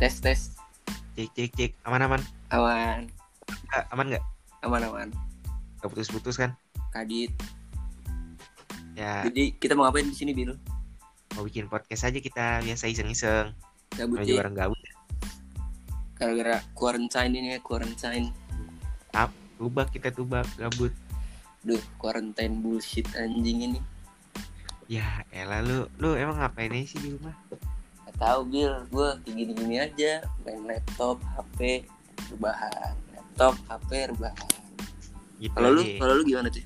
tes tes Cek cek cek. Aman aman. aman Nggak, aman nggak? aman aman Gak putus-putus kan? kadit Ya jadi kita mau ngapain di sini bil mau bikin podcast aja kita biasa iseng-iseng. gabut Mau ya bareng gabut. gara-gara quarantine ini quarantine Tubak kita tubak gabut. duh quarantine bullshit anjing ini Ya elah lu lu emang ngapain aja sih di rumah? Gak tau bil gue kayak gini-gini aja. Main laptop hp rebahan. Laptop hp rebahan. Gitu kalau lu kalau lu gimana tuh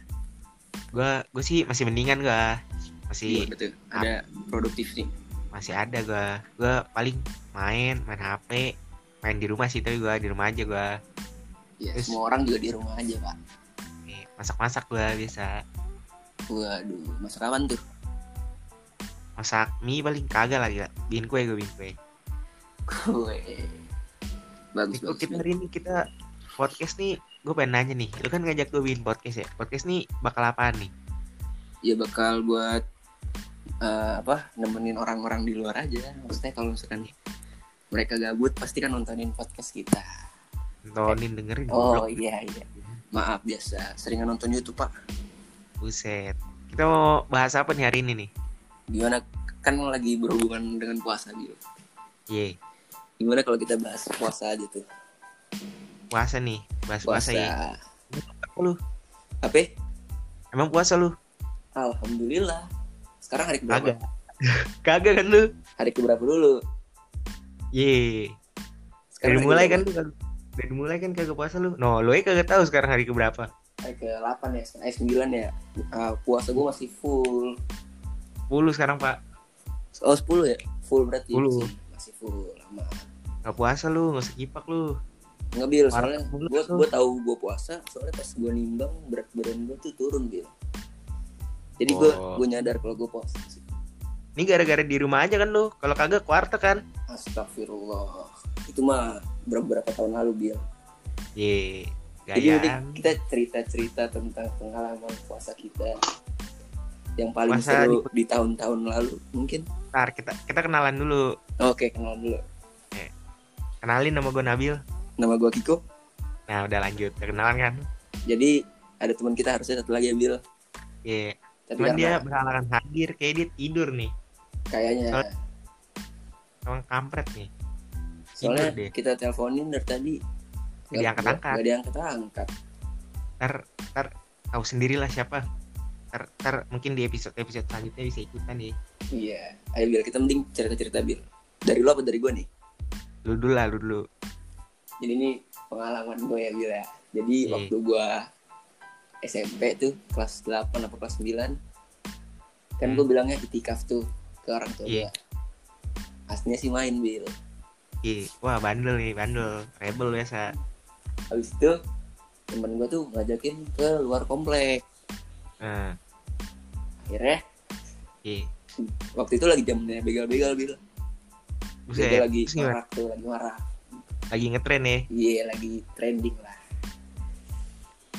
Gua gua sih masih mendingan gua. Masih gimana tuh ada produktif nih masih ada gua. Gua paling main main HP main di rumah sih tapi gua di rumah aja gua. Ya Terus- semua orang juga di rumah aja pak. Masak-masak gua biasa. Waduh masak apaan tuh masak mie paling kagak lagi lah bikin kue gue bikin kue. Kue. Bagus bagus. kita hari ini kita podcast nih gue pengen nanya nih. Lu kan ngajak gue bikin podcast ya? Podcast nih bakal apaan nih? Ya bakal buat eh, apa nemenin orang-orang di luar aja. Maksudnya kalau misalkan mereka gabut pasti kan nontonin podcast kita. Nontonin dengerin oh goblok. iya iya. Maaf biasa. Seringan nonton YouTube pak. Buset. Kita mau bahas apa nih hari ini nih gimana? Kan lagi berhubungan dengan puasa gitu Ye, gimana kalau kita bahas puasa aja tuh? Puasa nih bahas puasa, puasa. Ya Apa lu? Apa? Emang puasa lu? Alhamdulillah. Sekarang hari keberapa? Kagak. kagak kan lu? Hari keberapa dulu? Ye. Dari mulai kan? lu dari mulai kan kagak puasa lu? No lu aja kagak tahu sekarang hari keberapa. Hari ke 8 ya eh 9 ya. Ah, puasa gue masih full 10 sekarang pak oh 10 ya full berarti 10. masih, full lama nggak puasa lu nggak usah kipak lu Nggak bil, soalnya gue gue tahu gue puasa, soalnya pas gue nimbang berat badan gue tuh turun bil. Jadi gue Oh. gue nyadar kalau gue puasa. sih. ini gara-gara di rumah aja kan lu kalau kagak kuartek kan Astagfirullah. Itu mah beberapa tahun lalu bil. ye Jadi kita cerita-cerita tentang pengalaman puasa kita yang paling Puasa seru di tahun-tahun lalu mungkin. ntar kita kita kenalan dulu Oke kenal dulu. kenalin nama gue Nabil Nama gue Kiko. nah udah lanjut kenalan kan Jadi ada teman kita harusnya satu lagi ya bil. ye Tapi cuman dia berhalangan hadir kayak dia tidur nih kayaknya Soal- emang kampret nih soalnya tidur deh. kita teleponin dari tadi Nggak diangkat-angkat. Gak diangkat-angkat. ntar ntar tahu sendirilah siapa ntar, ntar mungkin di episode episode selanjutnya bisa ikutan deh Iya, ayo Bil, kita mending cerita-cerita Bil. Dari lo apa dari gue nih? lu dulu lah lu dulu Jadi ini pengalaman gue ya Bil ya. Jadi Iya. waktu gue SMP tuh kelas 8 apa kelas 9 kan Hmm. gue bilangnya itikaf tuh ke orang tua Iya. gue. Aslinya sih main Bil. Iya, wah bandel nih, bandel, rebel biasa. Habis itu temen gue tuh ngajakin ke luar komplek. Nah, Akhirnya iya. waktu itu lagi zamannya begal-begal Bil. Buset, Begal lagi marah tuh, lagi marah. lagi ngetren ya. Iya, lagi trending lah.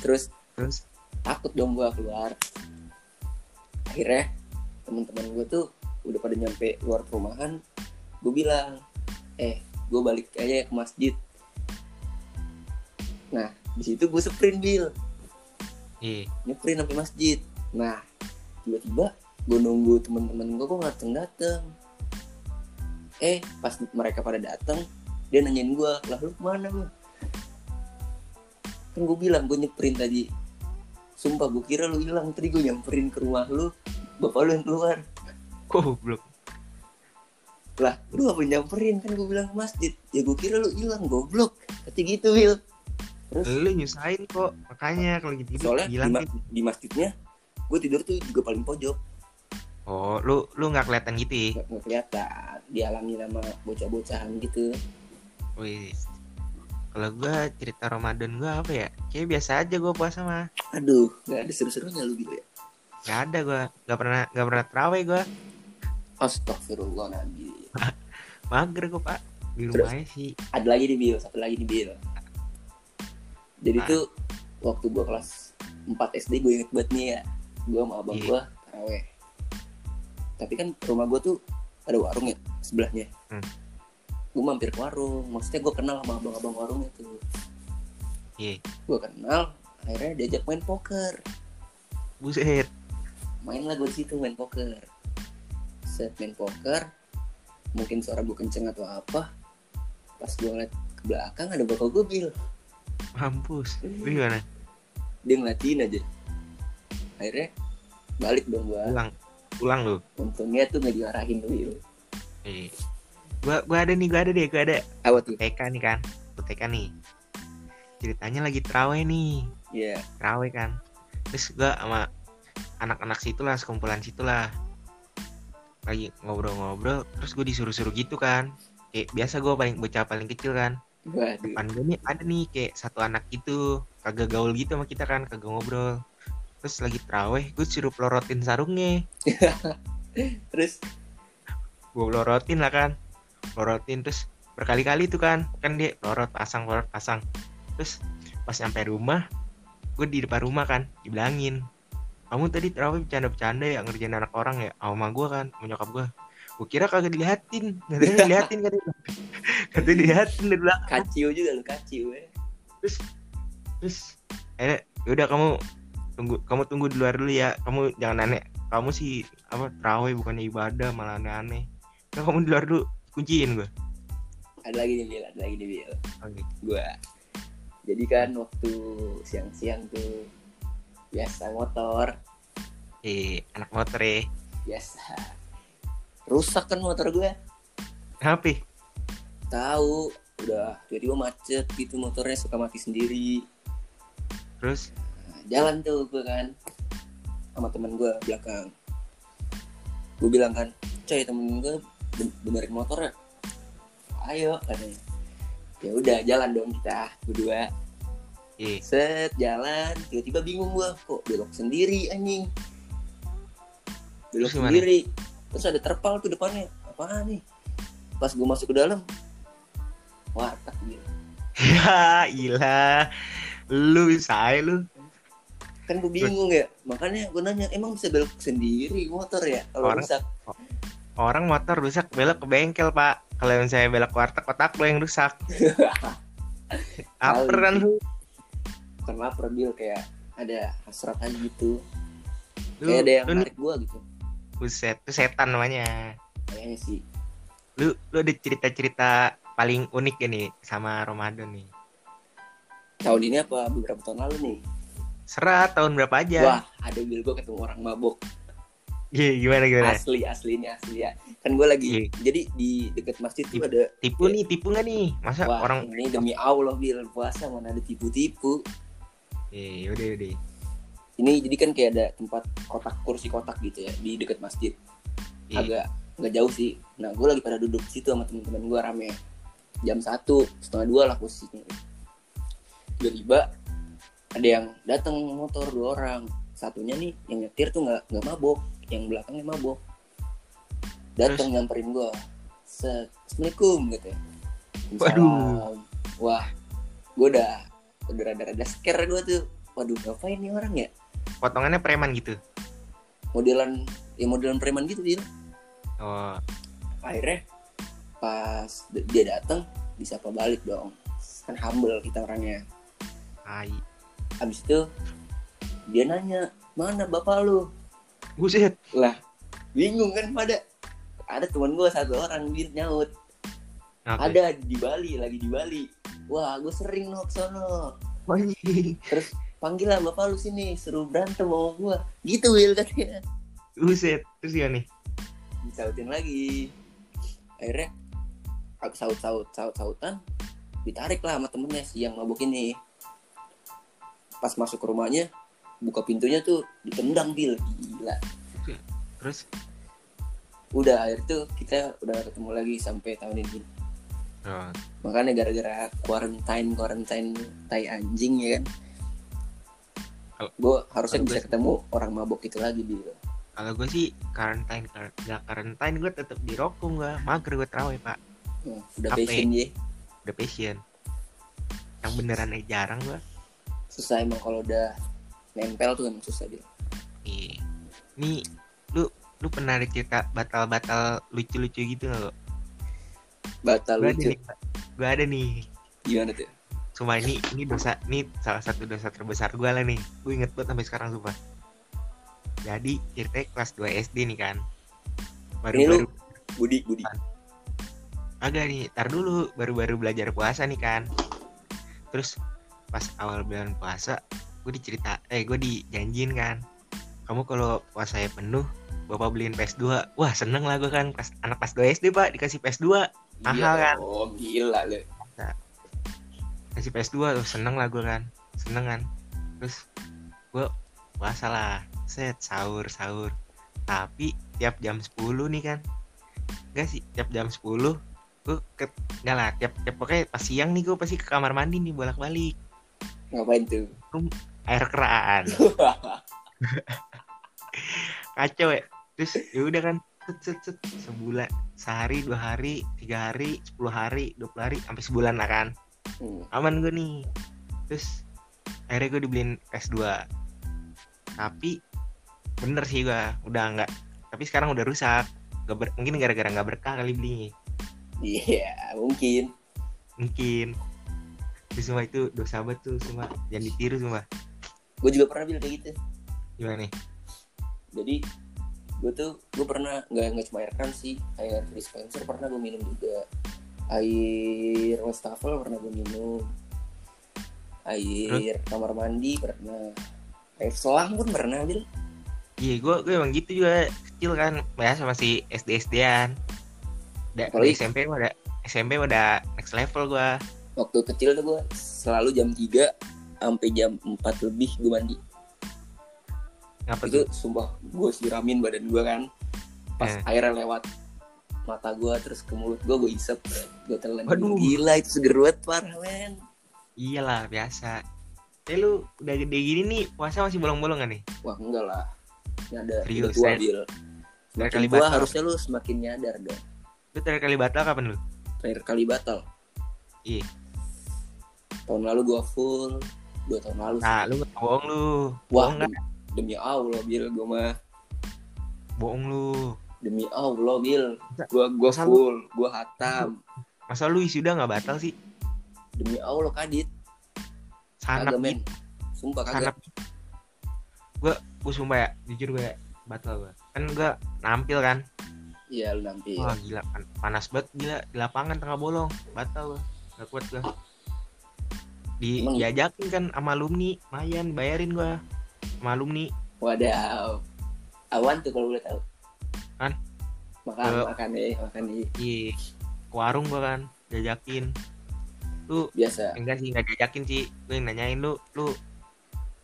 Terus Terus, takut dong gua keluar akhirnya teman-teman gue tuh udah pada nyampe luar perumahan gue bilang eh gue balik aja ke masjid nah di situ gue sprint bil iya, nyeprin sampai masjid nah tiba-tiba gue nunggu teman-teman gue kok nggak dateng dateng eh pas mereka pada datang dia nanyain gue lah lu ke mana lu kan gue bilang gue nyeprin tadi. Sumpah gue kira lu hilang. Tadi gue nyamperin ke rumah lu bapak lu yang keluar. Goblok. lah lu apa nyamperin? Kan gue bilang ke masjid. Ya gue kira lu hilang goblok. Tapi gitu Will terus? Lu nyusahin kok, makanya kalau gitu soalnya di, bilang ma- di masjidnya gue tidur tuh juga paling pojok Oh, lu lu nggak kelihatan gitu ya? nggak nggak kelihatan dialami sama bocah-bocahan gitu Wih. Kalau gua cerita Ramadan gua apa ya? Kayak biasa aja gua puasa mah. aduh nggak ada seru-serunya lu gitu ya Gak ada gua, nggak pernah nggak pernah terawih gua. astagfirullah nabi Mager gua pak di rumahnya sih. ada lagi nih Bil satu lagi nih Bil jadi Ah. tuh waktu gua kelas 4 SD gue inget banget nih ya gue sama abang Iya. gua taraweh tapi kan rumah gua tuh ada warung ya sebelahnya. Hmm. gue mampir ke warung maksudnya gue kenal sama abang-abang warungnya tuh Iya. gue kenal akhirnya diajak main poker. Buset. Main lah gue situ main poker. Set main poker. Mungkin suara gue kenceng atau apa pas gue ngeliat ke belakang ada bakal gue bil. Mampus. Lu gimana? Dia ngeliatin aja akhirnya balik dong gue pulang. Pulang lu. Untungnya tuh nggak diarahin tuh bil Iya. gua gua ada nih gua ada deh gua ada. Apa tuh? TK nih kan. Gua TK nih. Ceritanya lagi terawih nih. Iya. Terawih kan. Terus gua sama anak-anak situ lah sekumpulan situ lah lagi ngobrol-ngobrol terus gue disuruh-suruh gitu kan. Kayak biasa gue paling bocah paling kecil kan. Waduh. Depan gue nih ada nih kayak satu anak gitu. Kagak gaul gitu sama kita kan. Kagak ngobrol terus lagi terawih gue suruh pelorotin sarungnya. Terus? Gue pelorotin lah kan. Pelorotin terus berkali-kali tuh kan. Kan dia pelorot pasang pelorot pasang. Terus pas nyampe rumah gue di depan rumah kan dibilangin kamu tadi terawih bercanda-bercanda ya ngerjain anak orang ya? Sama gue kan sama nyokap gue. Gue kira kagak dilihatin katanya dilihatin kan katanya dilihatin dari belakang. Kaciu juga lu kaciu ya terus terus eh udah kamu tunggu kamu tunggu di luar dulu ya. Kamu jangan aneh. Kamu sih apa terawih bukannya ibadah malah aneh-aneh. Nah, kamu di luar dulu. Kunciin gue ada lagi nih bil. Ada lagi nih bil. Oke. Gue jadi kan waktu siang-siang tuh biasa motor. Eh anak motor ya. Biasa. Rusak kan motor gue apa tahu. Udah tiba-tiba macet gitu motornya suka mati sendiri. Terus jalan tuh gue kan. Sama temen gue belakang. Gue bilang kan coy temen gue ben- benerin motor ya? Ayo katanya. Ya udah jalan dong kita berdua. Eh set jalan. Tiba-tiba bingung gue kok belok sendiri anjing? Belok Terus gimana? sendiri. Terus ada terpal tuh depannya. Apaan nih? Pas gue masuk ke dalam warteg gitu ya ilah lu saya lu kan gue bingung ya. Makanya gue nanya emang bisa belok sendiri motor ya? Kalau Orang- rusak. orang motor rusak belok ke bengkel pak. Kalau saya belok ke warteg kotak lo yang rusak. Aper kan lu bukan lapar bil. Kayak ada hasrat aja gitu. Lu, kayak ada yang lu narik gue gitu. Buset itu setan namanya. Kayaknya sih. Lu lu ada cerita-cerita paling unik ya nih sama Ramadan nih? Tahun ini apa? Beberapa tahun lalu nih serat tahun berapa aja? Wah ada bil gue ketemu orang mabok Iya, gimana gimana? Asli asli ini asli ya. Kan gue lagi Iya. jadi di dekat masjid tuh ada tipu nih tipu nggak nih? Masa wah orang ini demi allah bil. Puasa mana ada tipu-tipu. Eh udah udah. Ini jadi kan kayak ada tempat kotak kursi kotak gitu ya di dekat masjid. Iya. agak nggak jauh sih. Nah gue lagi pada duduk di situ sama teman-teman gue rame. Jam satu setengah dua lah posisinya. Tiba-tiba ada yang datang motor dua orang. Satunya nih yang nyetir tuh nggak nggak mabok. Yang belakangnya mabok. Datang nyamperin gue assalamualaikum gitu ya. Waduh. Wah gue udah udah rada-rada scare gue tuh. Waduh ngapain nih orang ya? Potongannya preman gitu? Modelan ya modelan preman gitu dia. Oh. Akhirnya pas dia datang disapa balik dong. Kan humble kita orangnya. Ai habis itu dia nanya mana bapak lu? Buset. Lah bingung kan pada. Ada teman gue satu orang dia nyaut. Apa? ada di Bali lagi di Bali. Wah gue sering no sono. Terus panggil lah bapak lu sini seru berantem sama gue gitu Will katanya. Buset terus ya nih? Disautin lagi. Akhirnya aku saut saut saut sautan ditarik lah sama temennya si yang mabuk ini pas masuk ke rumahnya buka pintunya tuh ditendang bil. Gila. Terus? Udah akhir tuh kita udah ketemu lagi sampai tahun ini. Oh, makanya gara-gara quarantine quarantine tai anjing ya kan? Gue harusnya bisa gue- ketemu orang mabok itu lagi bil. Kalau gue sih quarantine nggak quarantine gue tetap di rokung gue mager gue terawih pak. Hmm, udah Capek. passion ya udah passion. Yang beneran aja jarang gue susah emang kalau udah nempel tuh emang susah dia Iya. Nih, lu lu pernah ada cerita batal-batal lucu-lucu gitu nggak? lo? batal gue ada lucu nih gue ada nih gimana tuh Sumpah ini ini dosa ini salah satu dosa terbesar gue lah nih. Gue inget banget sampai sekarang sumpah. Jadi ceritanya kelas 2 SD nih kan. Baru Ini baru lu- Budi Budi agak nih, tar dulu baru-baru belajar puasa nih kan. Terus pas awal bulan puasa, gue dicerita, eh gue dijanjin kan, kamu kalau puasanya penuh, bapak beliin PS2. Wah seneng lah gue kan, pas anak pas 2 SD pak dikasih PS2, Mahal kan? oh gila lu kasih PS2 tuh seneng lah gue kan, seneng kan. Terus gue puasa lah, set sahur sahur. Tapi tiap jam 10 nih kan, enggak sih tiap jam 10 gue ke enggak lah tiap tiap pokoknya pas siang nih gue pasti ke kamar mandi nih bolak balik ngapain tuh? Air keran kacau ya. Terus ya udah kan set, set, set, sebulan sehari dua hari tiga hari sepuluh hari dua puluh hari sampai sebulan lah kan. Hmm. aman gue nih. Terus akhirnya gue dibeliin PS2 tapi bener sih gue udah nggak tapi sekarang udah rusak. Gak ber- mungkin gara-gara nggak berkah kali belinya. Iya mungkin. Mungkin itu semua itu dosa banget tuh semua jangan ditiru semua. Gue juga pernah bilang kayak gitu. Gimana nih? Jadi gue tuh gue pernah nggak nggak cuma air kan sih air dispenser pernah gue minum juga. Air wastafel pernah gue minum. Air kamar mandi pernah. Air selang pun pernah bil. Iya, gue gue emang gitu juga kecil kan, biasa masih SD SDan. Da, SMP mah ada SMP mah udah next level gue. Waktu kecil tuh gue selalu jam 3 sampai jam 4 lebih gue mandi Ngapa itu tuh? sumpah gue siramin badan gue kan pas Eh. airnya lewat mata gue terus ke mulut gue gue isep gue telan Waduh. gila itu seger banget parah men Iyalah biasa. Eh lu udah gede gini nih, puasa masih bolong-bolong gak nih? wah enggak lah nyadar Serius, udah tua Sen? bil semakin kali tua batal. harusnya lu semakin nyadar dong Lu terakhir kali batal kapan lu? terakhir kali batal Iya. Tahun lalu gue full dua tahun lalu sih. Nah, lu nggak bohong lu. wah Bohong demi, demi Allah bil gue mah Bohong lu. demi Allah bil gue gue lu- full gue hatam Masa lu wisuda nggak batal sih? demi Allah kadit Sanap kagak men sumpah kagak Sanap. Gue gue sumpah ya, jujur gue batal gue. Kan gue nampil kan. iya lu nampil Wah gila pan- panas banget gila di lapangan tengah bolong batal gua gak kuat gua di Emang- diajakin kan sama alumni mayan bayarin gua sama alumni Wadaw. Awan tuh kalau boleh tahu. Kan? Makan, Eh. makan nih, makan nih. di ke warung gua kan diajakin lu Biasa. enggak sih nggak diajakin sih gue yang nanyain lu lu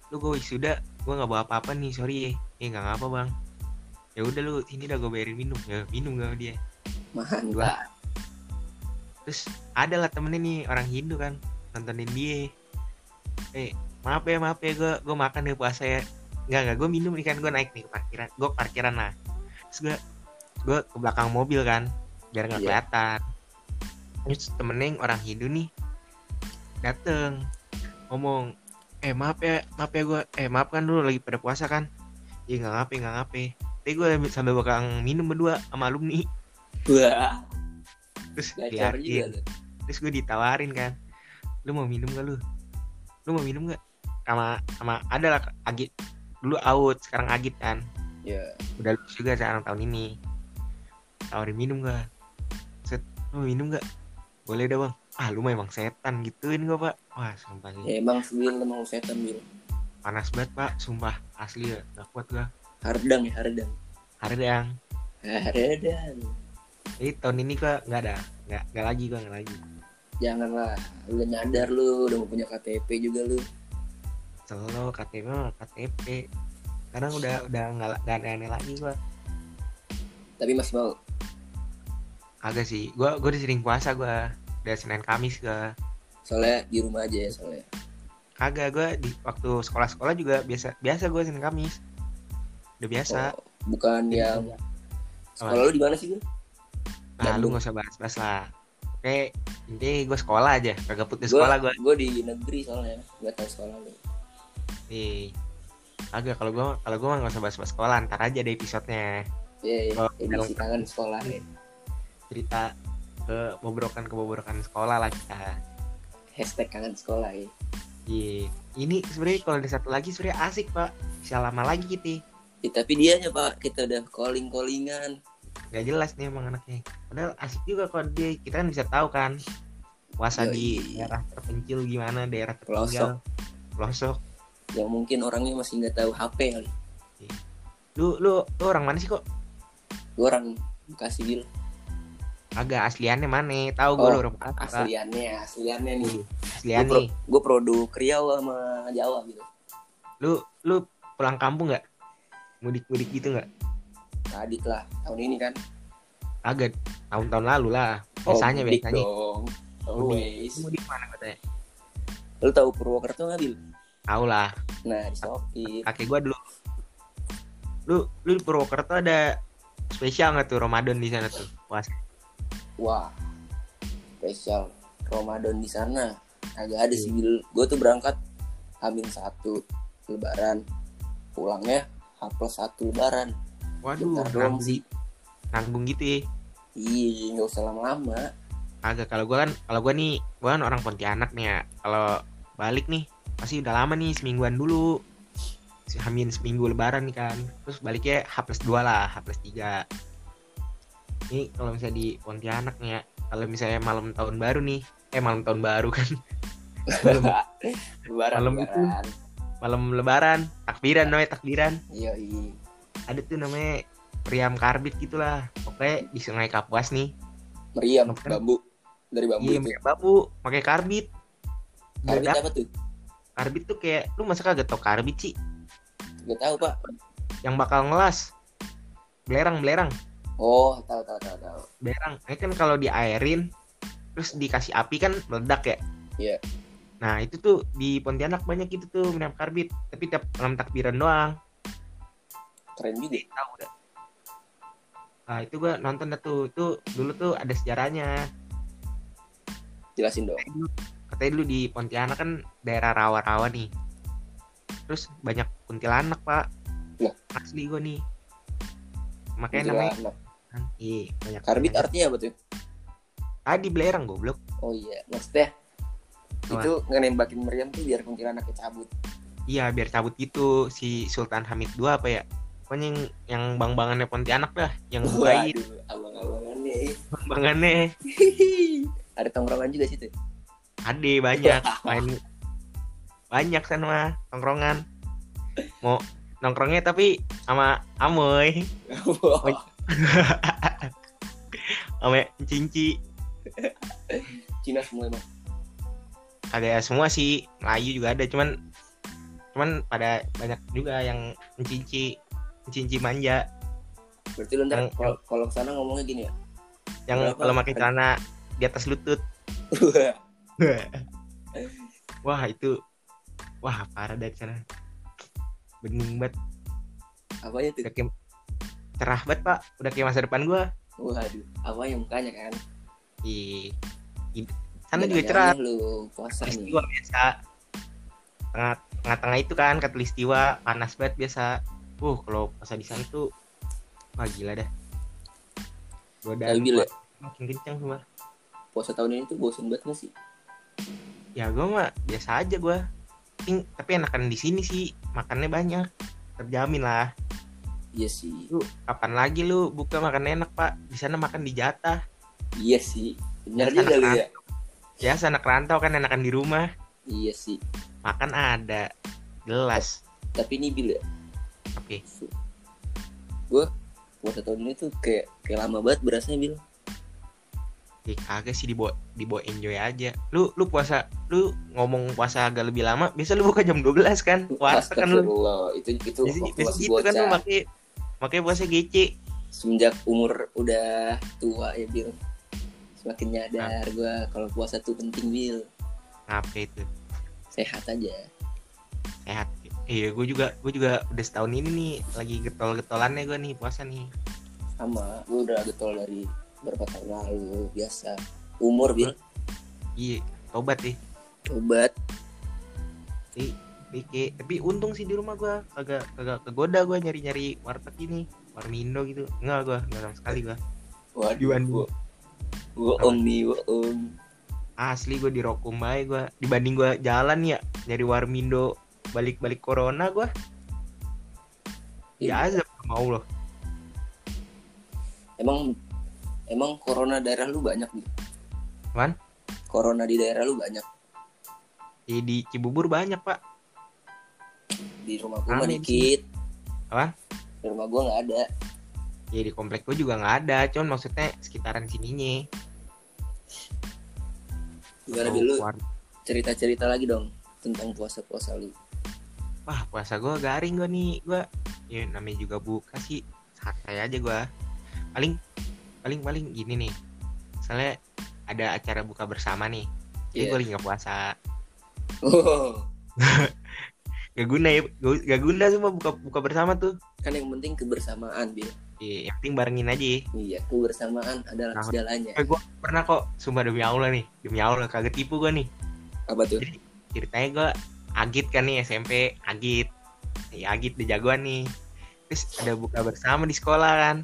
lu gue wisuda gue nggak bawa apa-apa nih sorry ya eh nggak ngapa bang ya udah lu sini dah gue bayarin minum ya minum gak dia Mantap. terus ada lah temennya nih orang Hindu kan nontonin dia. Eh maaf ya maaf ya gue gue makan ya puasa ya. Nggak nggak gue minum nih kan gue naik nih ke parkiran gue parkiran lah. Terus gue gue ke belakang mobil kan biar nggak Iya. kelihatan. Terus temennya yang orang Hindu nih dateng ngomong eh maaf ya maaf ya gue eh maaf kan dulu lagi pada puasa kan? Iya nggak ngape nggak ngape. Tapi gue sambil belakang minum berdua sama alumni. Wah, terus liatin terus gue ditawarin kan lu mau minum gak lu? Lu mau minum gak sama sama ada lah agit. Dulu out sekarang agit kan. Ya, udah lulus juga sekarang tahun ini. Tawarin minum gak set lu mau minum gak boleh dah bang. Ah lu mah emang setan gituin gue pak. Wah sumpah sih. Ya emang sebil emang lu setan bil. panas banget pak. Sumpah asli ya. Gak kuat gue Hardang ya, hardang. hari yang Hardang. jadi tahun ini gue nggak ada. Nggak nggak lagi gue nggak lagi Janganlah, lu udah nyadar lu udah mau punya KTP juga lu. selo KTP KTP sekarang udah udah nggak nggak aneh-aneh lagi gue Tapi masih mau. Agak sih, gua gua udah sering puasa gua dari Senin Kamis gua. Soalnya di rumah aja ya soalnya. Kagak gua di waktu sekolah-sekolah juga biasa biasa gua Senin Kamis. Udah biasa. Oh, bukan yang sekolah lu di mana sih bil? Nah, lu Bandung. gak usah bahas-bahas lah. Oke, intinya gua sekolah aja, kagak putus sekolah gua. Gue di negeri soalnya, nggak tahu sekolah lu. Nih. Agak kalau gua kalau gua mah gak usah bahas-bahas sekolah, ntar aja deh episodenya. Iya, iya. Oh, edisi kangen sekolah ya. Cerita ke bobrokan ke bobrokan sekolah lah kita hashtag kangen sekolah ya iya ini sebenarnya kalau ada satu lagi sebenarnya asik pak bisa lama lagi kita Ya, tapi dianya pak kita udah calling callingan nggak jelas nih emang anaknya. Padahal asik juga kalau dia kita kan bisa tahu kan puasa Yoi. di daerah terpencil gimana daerah tertinggal. Pelosok. Yang mungkin orangnya masih nggak tahu HP kali. Lu lu lu orang mana sih kok? Gue orang Bekasi bil. Agak asliannya mana? Tahu gue Oh, lu orang asliannya asliannya nih. Iya, aslian gue nih gue produk Riau sama Jawa gitu lu lu pulang kampung nggak? Mudik mudik gitu nggak tadi lah tahun ini kan. Agak tahun-tahun lalu lah. Biasanya oh, biasanya. dong. Always mudik. mana katanya lu tahu Purwokerto nggak bil? Tahu lah. Nah di Sopir kakek gua dulu. Lu lu di Purwokerto ada spesial nggak tuh Ramadan di sana tuh? Puasa wah spesial Ramadan di sana. Agak ada sih bil. Gue tuh berangkat Amin satu Lebaran. Pulangnya H plus satu Lebaran waduh doang nanggung, sih nanggung gitu ya. Iya nggak usah lama-lama. Agak kalau gua kan kalau gua nih gua kan orang Pontianak nih ya. Kalau balik nih pasti udah lama nih semingguan dulu. Hamin seminggu lebaran nih kan. Terus baliknya H plus 2 lah H plus 3 ini kalau misalnya di Pontianak nih ya kalau misalnya malam tahun baru nih eh malam tahun baru kan. Malam, Lebaran Malam itu. Lebaran. malam lebaran takbiran namanya takbiran. Iya iya ada tuh namanya Priam Karbit gitulah. Pokoknya di Sungai Kapuas nih. Meriam Bukan. bambu. Dari bambu iya itu pakai bambu. Pakai karbit. Karbit apa tuh? Karbit tuh kayak lu masa kagak tau karbit sih Gak tahu pak. Yang bakal ngelas. Belerang belerang oh tahu tahu tahu tahu. Belerang. Ini kan kalau diairin terus dikasih api kan meledak ya? Iya. nah itu tuh di Pontianak banyak gitu tuh minum karbit. Tapi tiap malam takbiran doang keren juga tahu dah. Nah itu gua nonton dah tuh. Itu dulu tuh ada sejarahnya. Jelasin dong. Katanya dulu di Pontianak kan daerah rawa-rawa nih. Terus banyak kuntilanak pak. Lah. asli gue nih. Makanya namanya Kuntilanak. kan iya banyak karbit banyak. artinya apa tuh? Tadi belerang goblok. Oh iya maksudnya Apa? itu ngenembakin meriam tuh biar kuntilanaknya cabut. Iya biar cabut gitu. Si Sultan Hamid II apa ya pokoknya yang yang bang-bangannya Pontianak dah yang baik abang-abangannya. Bang-bangannya. Ada tongkrongan juga situ? Ade banyak. Main banyak sana mah tongkrongan. Mau nongkrongnya tapi sama Amoy. Sama Cinci. Cina semua emang? Ada semua sih Melayu juga ada cuman cuman pada banyak juga yang mencinci mencinci manja. Berarti lu ntar kalau ke sana ngomongnya gini ya? Yang kalau pakai celana di atas lutut. Wah itu wah parah dari sana. Bening banget. Apanya tuh? Udah kayak cerah banget pak. Udah kayak masa depan gua. Waduh apa yang mukanya kan? Ih, i- sana juga cerah. lu puasa nih. Biasa. Tengah tengah-tengah itu kan katulistiwa panas banget biasa uh kalau puasa di sana tuh wah gila dah. Godaan ya, kuat makin kencang semua puasa tahun ini tuh bosen banget gak sih? Ya gue mah biasa aja gue tapi, tapi enakan di sini sih makannya banyak. Terjamin lah. Iya sih. Lu kapan lagi lu buka makan enak pak? Di sana makan di jatah. Iya sih. Benar juga lu ya. biasa anak rantau kan enakan di rumah. Iya sih. Makan ada. Jelas. Tapi ini bil oke gue puasa tahun ini tuh kayak kayak lama banget berasanya bil Ya kagak sih dibawa dibawa enjoy aja. Lu lu puasa lu ngomong puasa agak lebih lama, biasa lu buka jam 12 kan? Puasa kan lu. Itu itu Biasa, waktu masih gitu kan lu pakai pakai puasa GC. semenjak umur udah tua ya bil semakin nyadar Ah. gue kalau puasa tuh penting bil Apa itu? sehat aja Sehat. Iya, gue juga gue juga udah setahun ini nih lagi getol-getolannya gue nih puasa nih. sama gue udah getol dari berapa tahun lalu biasa umur bil Iya, tobat deh. obat Tapi, tapi untung sih di rumah gue kagak kagak kegoda gue nyari-nyari warteg ini, warmindo gitu. Enggak gue, enggak sama sekali gue. waduh Yuan. gua- bohong nih bohong asli gue di Rokum bae gue dibanding gue jalan ya dari Warmindo balik-balik corona gue ya azab mau loh emang emang corona daerah lu banyak nih Man? corona di daerah lu banyak. Ya, di Cibubur banyak pak. Di rumah gua Amin. dikit. Apa? di rumah gua nggak ada. Ya di komplek gue juga nggak ada. Cuman maksudnya sekitaran sininya. Gimana Oh, dulu cerita cerita lagi dong tentang puasa puasa lu wah puasa gue garing gue nih gue ya namanya juga buka sih. Santai aja gue paling paling paling gini nih. Misalnya ada acara buka bersama nih. Jadi Iya. gue lagi nggak puasa. Oh. Gak guna ya gak guna semua buka buka bersama tuh. Kan yang penting kebersamaan bil. Iya, yang penting barengin aja. Iya kebersamaan adalah Nah. segalanya. gue pernah kok sumpah demi Allah nih demi Allah kagak tipu gue nih. Apa tuh? Ceritanya gue agit kan nih SMP agit. Ya agit di jagoan nih. Terus ada buka bersama di sekolah kan.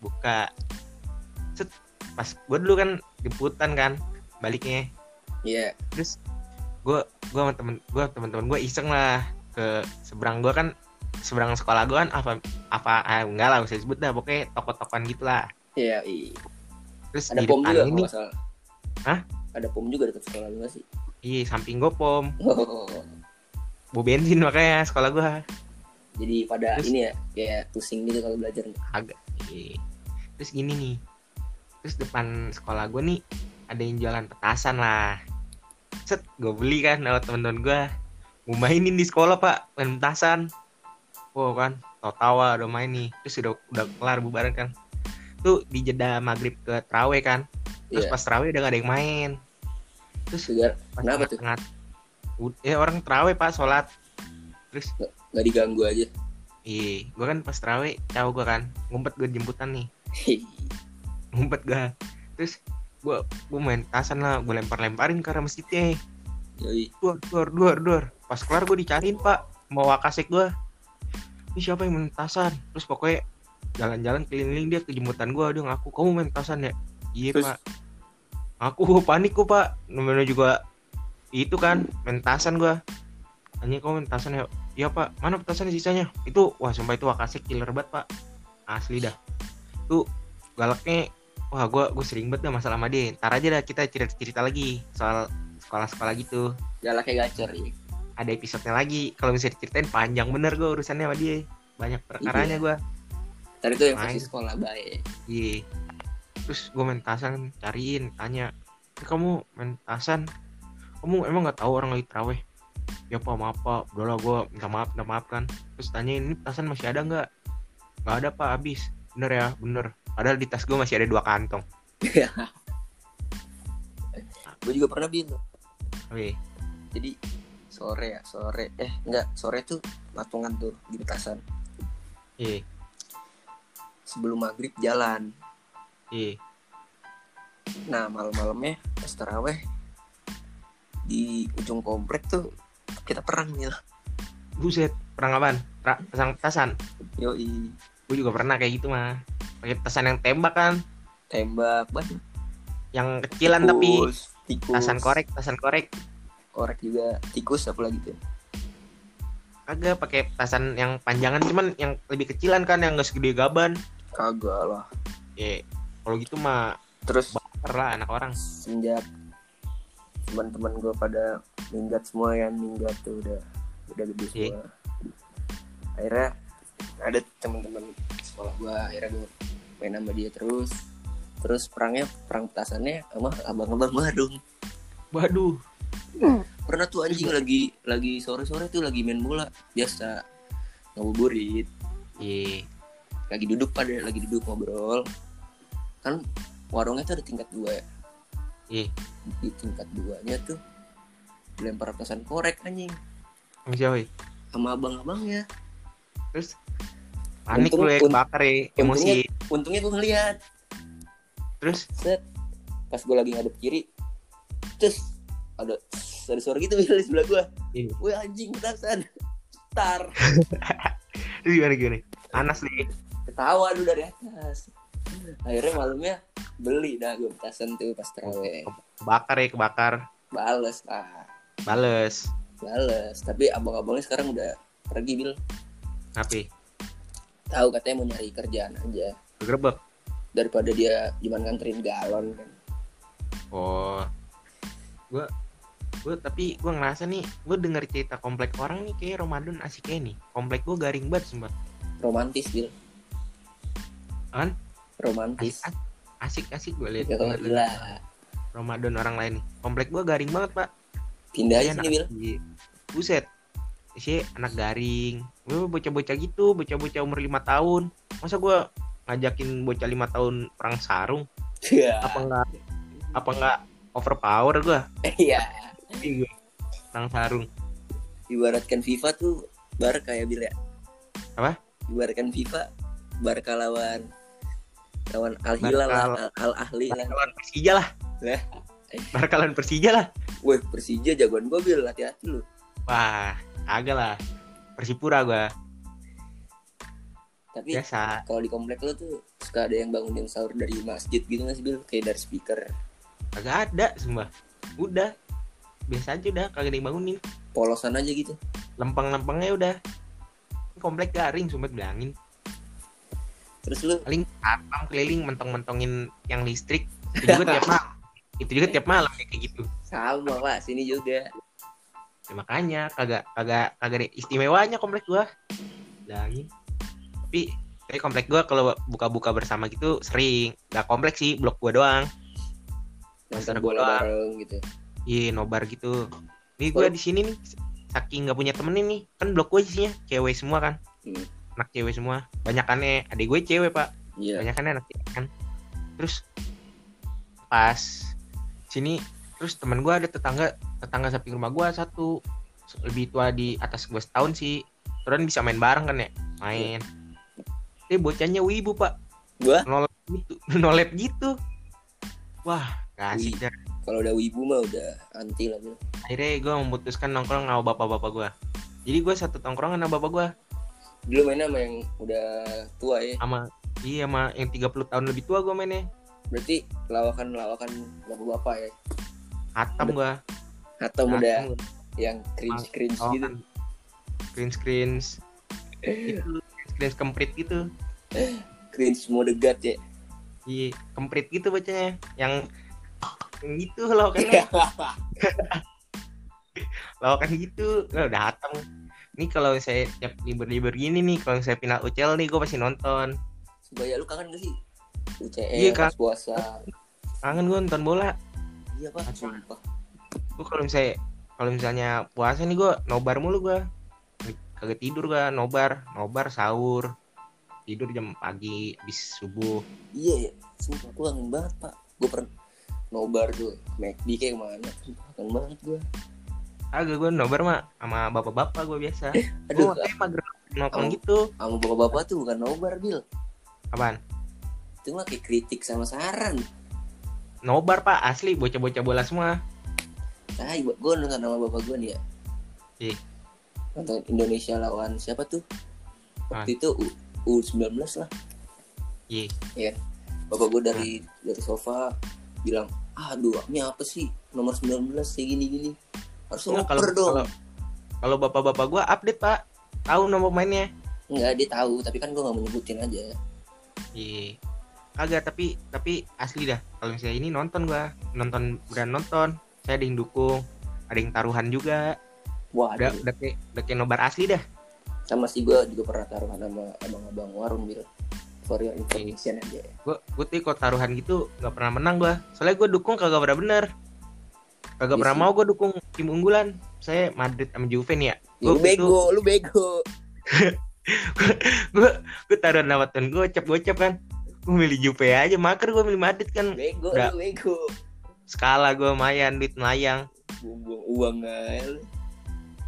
Buka. Set, pas gue dulu kan jemputan kan baliknya. Iya. Terus gue gue sama temen gue teman-teman gue iseng lah ke seberang gue kan seberang sekolah gue kan apa apa ah, enggak lah usah sebut dah pokoknya toko-tokoan gitu lah. Iya iya terus ada di pom depan juga ini. Hah? ada pom juga dekat sekolah lu nggak sih. Iya samping gue pom. Oh, bu bensin makanya sekolah gue jadi pada Terus? ini ya kayak pusing gitu kalau belajar. Agak iya. terus gini nih terus depan sekolah gue nih ada yang jualan petasan lah. Set gue beli kan lewat temen-temen gue mau mainin di sekolah pak main petasan. Wow kan tau tawa udah main nih. Terus udah udah kelar bubaran kan. Tuh di jeda maghrib ke trawe kan. Terus Iya. pas trawe udah gak ada yang main. Terus Segar, pas Kenapa tuh? tengah ya orang trawe pak sholat. Terus nggak diganggu aja. Iya gue kan pas trawe tahu gue kan ngumpet gue jemputan nih. Ngumpet gue terus gue gue main tasan lah gue lempar lemparin ke arah masjidnya Yoi. duar duar duar duar. Pas kelar gue dicariin pak mau wakasek gue ini siapa yang main tasan terus pokoknya jalan-jalan keliling dia ke jemputan gue dia ngaku kamu main tasan ya? Iya Terus? pak. Aku panik kok pak. Namanya juga itu kan main tasan gue hanya kamu main tasan ya? Iya pak. Mana petasan sisanya? Itu wah sumpah itu wakasek killer banget pak. Asli dah. Tuh galaknya wah gue gue sering banget dah masalah sama dia. Ntar aja dah kita cerita cerita lagi soal sekolah-sekolah gitu. Galaknya gacor ya ada episodenya lagi. Kalau bisa diceritain panjang bener gue urusannya sama dia. Banyak perkaranya Iya. gue tadi tuh yang versi sekolah baik. Iya. Terus gue main tasan cariin tanya "Eh, kamu main tasan kamu emang nggak tahu orang lagi teraweh ya pak maaf pak. Udahlah gue minta maaf minta maaf kan. Terus tanya ini tasan masih ada nggak? Nggak ada pak. Habis. Bener ya bener. Padahal di tas gue masih ada dua kantong. Gue juga pernah bilang oke jadi sore ya sore. Eh enggak sore tuh patungan tuh di petasan. Iya. Sebelum maghrib jalan. Iya. Nah malam-malamnya pas taraweh di ujung komplek tuh kita perang ya. Buset perang apaan? Pra, pasang petasan? Yoi. Gue juga pernah kayak gitu mah. Pakai petasan yang tembak kan? Tembak banyak yang kecilan tapi tikus, tikus petasan korek petasan korek. Korek juga. Tikus apa lagi tuh? Agak pakai petasan yang panjangan cuman yang lebih kecilan kan? Yang gak segede gaban. Kagak lah. Ya kalau gitu mah terus? baper lah anak orang. Semenjak teman-teman gue pada minggat semua kan minggat tuh udah udah gede Iya. semua. Akhirnya ada teman-teman sekolah gue akhirnya gue main sama dia terus. Terus perangnya perang petasannya sama abang-abang Badung waduh. Pernah tuh anjing lagi lagi sore-sore tuh lagi main bola biasa ngabuburit. Iya. Lagi duduk pada lagi duduk ngobrol. Kan warungnya tuh ada tingkat dua ya iya. Di tingkat duanya tuh dilempar petasan korek anjing. Sama siapa sama abang-abangnya. Terus? Panik Untung- lu ya kebakar ya emosi. untungnya gue ngeliat. Terus? Set. Pas gue lagi ngadep kiri terus ada ada suara gitu di sebelah gue Iya. wih anjing petasan. Tar. Terus gimana gimana? Panas nih. Ketawa lu dari atas akhirnya malamnya beli dah gue petasan tuh pas terawih. Kebakar ya kebakar. Bales lah bales. Bales. Tapi abang-abangnya sekarang udah pergi bil. Tapi? Tahu katanya mau nyari kerjaan aja. Gerbek? Daripada dia cuman nganterin galon kan. Oh. Gue gue tapi gue ngerasa nih gue denger cerita komplek orang nih kayak Ramadan asik kayak nih. Komplek gue garing banget sumpah. Romantis bil. Kan romantis. Asik asik gue lihat ya kalau gila. Ramadan orang lain nih. Komplek gue garing banget pak. Pindah aja Kayak sini bil iya. buset. Sih anak garing. Gue bocah-bocah gitu bocah-bocah umur lima tahun. Masa gue ngajakin bocah lima tahun perang sarung? Iya. apa enggak apa enggak overpower gue iya. Gue perang sarung. Ibaratkan FIFA tuh Barca ya bil ya? Apa? ibaratkan FIFA Barca lawan lawan Al Hilal lah Al Ahli lah. Lawan Persija lah. Lah. Barca lawan Persija lah. Wih Persija jagoan gue bil. Hati-hati lu. Wah agak lah. Persipura gue tapi biasa. kalau di komplek lo tuh suka ada yang bangunin sahur dari masjid gitu nggak sih bil? Kayak dari speaker. Kagak ada semua udah. Biasa aja udah kagak ada yang bangunin. Polosan aja gitu. Lempeng-lempengnya udah. Komplek garing sumpah bilangin terus lu? Paling satpam keliling mentong-mentongin yang listrik. Itu juga tiap malam. Itu juga tiap malam ya kayak gitu. Sama pak. Sini juga. Ya, makanya kagak kagak kagak istimewanya komplek gua. Bilangin tapi tapi komplek gua kalau buka-buka bersama gitu sering. Gak komplek sih blok gua doang. Nonton bola gua. bareng gitu. Iya nobar gitu. Nih gua Oh. di sini nih saking nggak punya temen nih. Kan blok gua isinya cewek semua kan. Hmm. Anak cewek semua. Banyakannya adik gue cewek pak. Iya. Banyak kan anak cewek kan. Terus pas sini terus teman gue ada tetangga tetangga samping rumah gue satu. Lebih tua di atas gue setahun sih. Terus bisa main bareng kan ya? Main. Eh bocahnya wibu pak. Gua? nolep gitu nolep gitu. Wah Wih. dah. Kalau udah wibu mah udah anti lah akhirnya gue memutuskan nongkrong sama bapak-bapak gue jadi gue satu tongkrongan sama bapak gue dulu mainnya sama yang udah tua ya. Sama iya sama yang 30 tahun lebih tua gue mainnya. Berarti lawakan lawakan bapak-bapak ya. Hatam gue atau Nah, udah yang cringe cringe Oh, gitu. screen screens itu screen kemprit gitu. Cringe mode god ya. Iya kemprit gitu bacanya. Yang yang gitu loh kan lawakan gitu. Lah, udah hatam ini kalau saya tiap libur-libur gini nih kalau saya pindah UCL nih gue pasti nonton. Sebaya lu kangen gak sih? UCL Iya, pas Kak. puasa. Kangen gue nonton bola. Iya pak. Sumpah. Gue kalau misalnya kalau misalnya puasa nih gue nobar mulu gue kagak tidur gue nobar. Nobar sahur. Tidur jam pagi habis subuh. Iya ya sumpah gue kangen banget pak. Gue pernah nobar tuh McD kayak mana sumpah kangen banget gue agak gue nobar mah sama bapak-bapak gue biasa. Aduh gue kayak mager nongkrong Oh. gitu. sama bapak-bapak tuh bukan nobar bil. Apaan? Itu mah kayak kritik sama saran. Nobar pak. Asli bocah-bocah bola semua. Nah gue nonton sama bapak gue nih ya. Iya. nonton Indonesia lawan siapa tuh? Waktu itu U, U19 lah. Iya. Bapak gue dari dari sofa bilang aduh ini apa sih? Nomor 19 kayak gini gini harus kalau dong. kalau kalau bapak-bapak gue update pak. Tahu nomor mainnya? Enggak dia tahu tapi kan gue nggak menyebutin aja. Iya. Kagak tapi tapi asli dah. Kalau misalnya ini nonton gua. Nonton beran nonton. Saya ada yang dukung. Ada yang taruhan juga. Wah udah ada udah kayak udah kayak nobar asli dah. Sama sih gue juga pernah taruhan sama abang-abang warung bil. For your information aja. Gua gua tuh kalau taruhan gitu nggak pernah menang gua. Soalnya gua dukung kagak pernah bener kagak pernah mau gua dukung tim unggulan. Saya Madrid sama Juve nih ya. Lu Gua- bego lu bego. Gue gue taruhan sama temen gue gocap gocap kan. Gue milih Juve aja maker gue milih Madrid kan. Bego Udah. lu bego. Skala gue mayan duit melayang buang uang aja lu.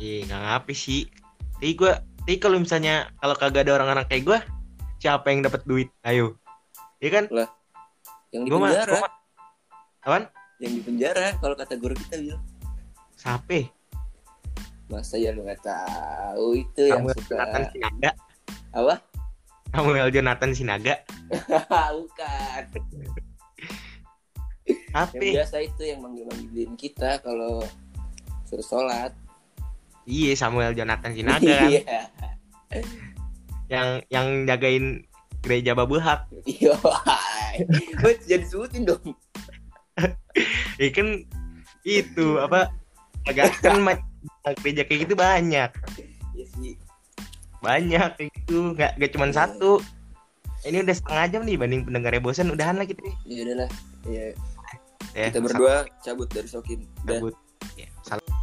iya nggak ngapi sih. Tapi gue tapi kalau misalnya kalau kagak ada orang-orang kayak gue siapa yang dapat duit? Ayo. Iya kan? Yang di gue penjara. apaan yang di penjara kalau kata guru kita bil sape. Masa ya lu nggak tahu itu yang Samuel suka. Jonathan Sinaga. Apa? Samuel Jonathan Sinaga. Bukan. Yang HP biasa itu yang manggil-manggilin kita kalau suruh sholat. Iya Samuel Jonathan Sinaga kan. Iya. Yang yang jagain gereja Babulhak iya gue jadi sebutin dong ya kan itu apa agak kan gereja kayak gitu banyak. Iya sih. Banyak kayak gitu nggak nggak cuma Iya. satu. Ini udah setengah jam nih banding pendengarnya bosan udahan lah kita nih ya udahlah. Ya ya kita berdua cabut dari Sokin cabut. Ya, salam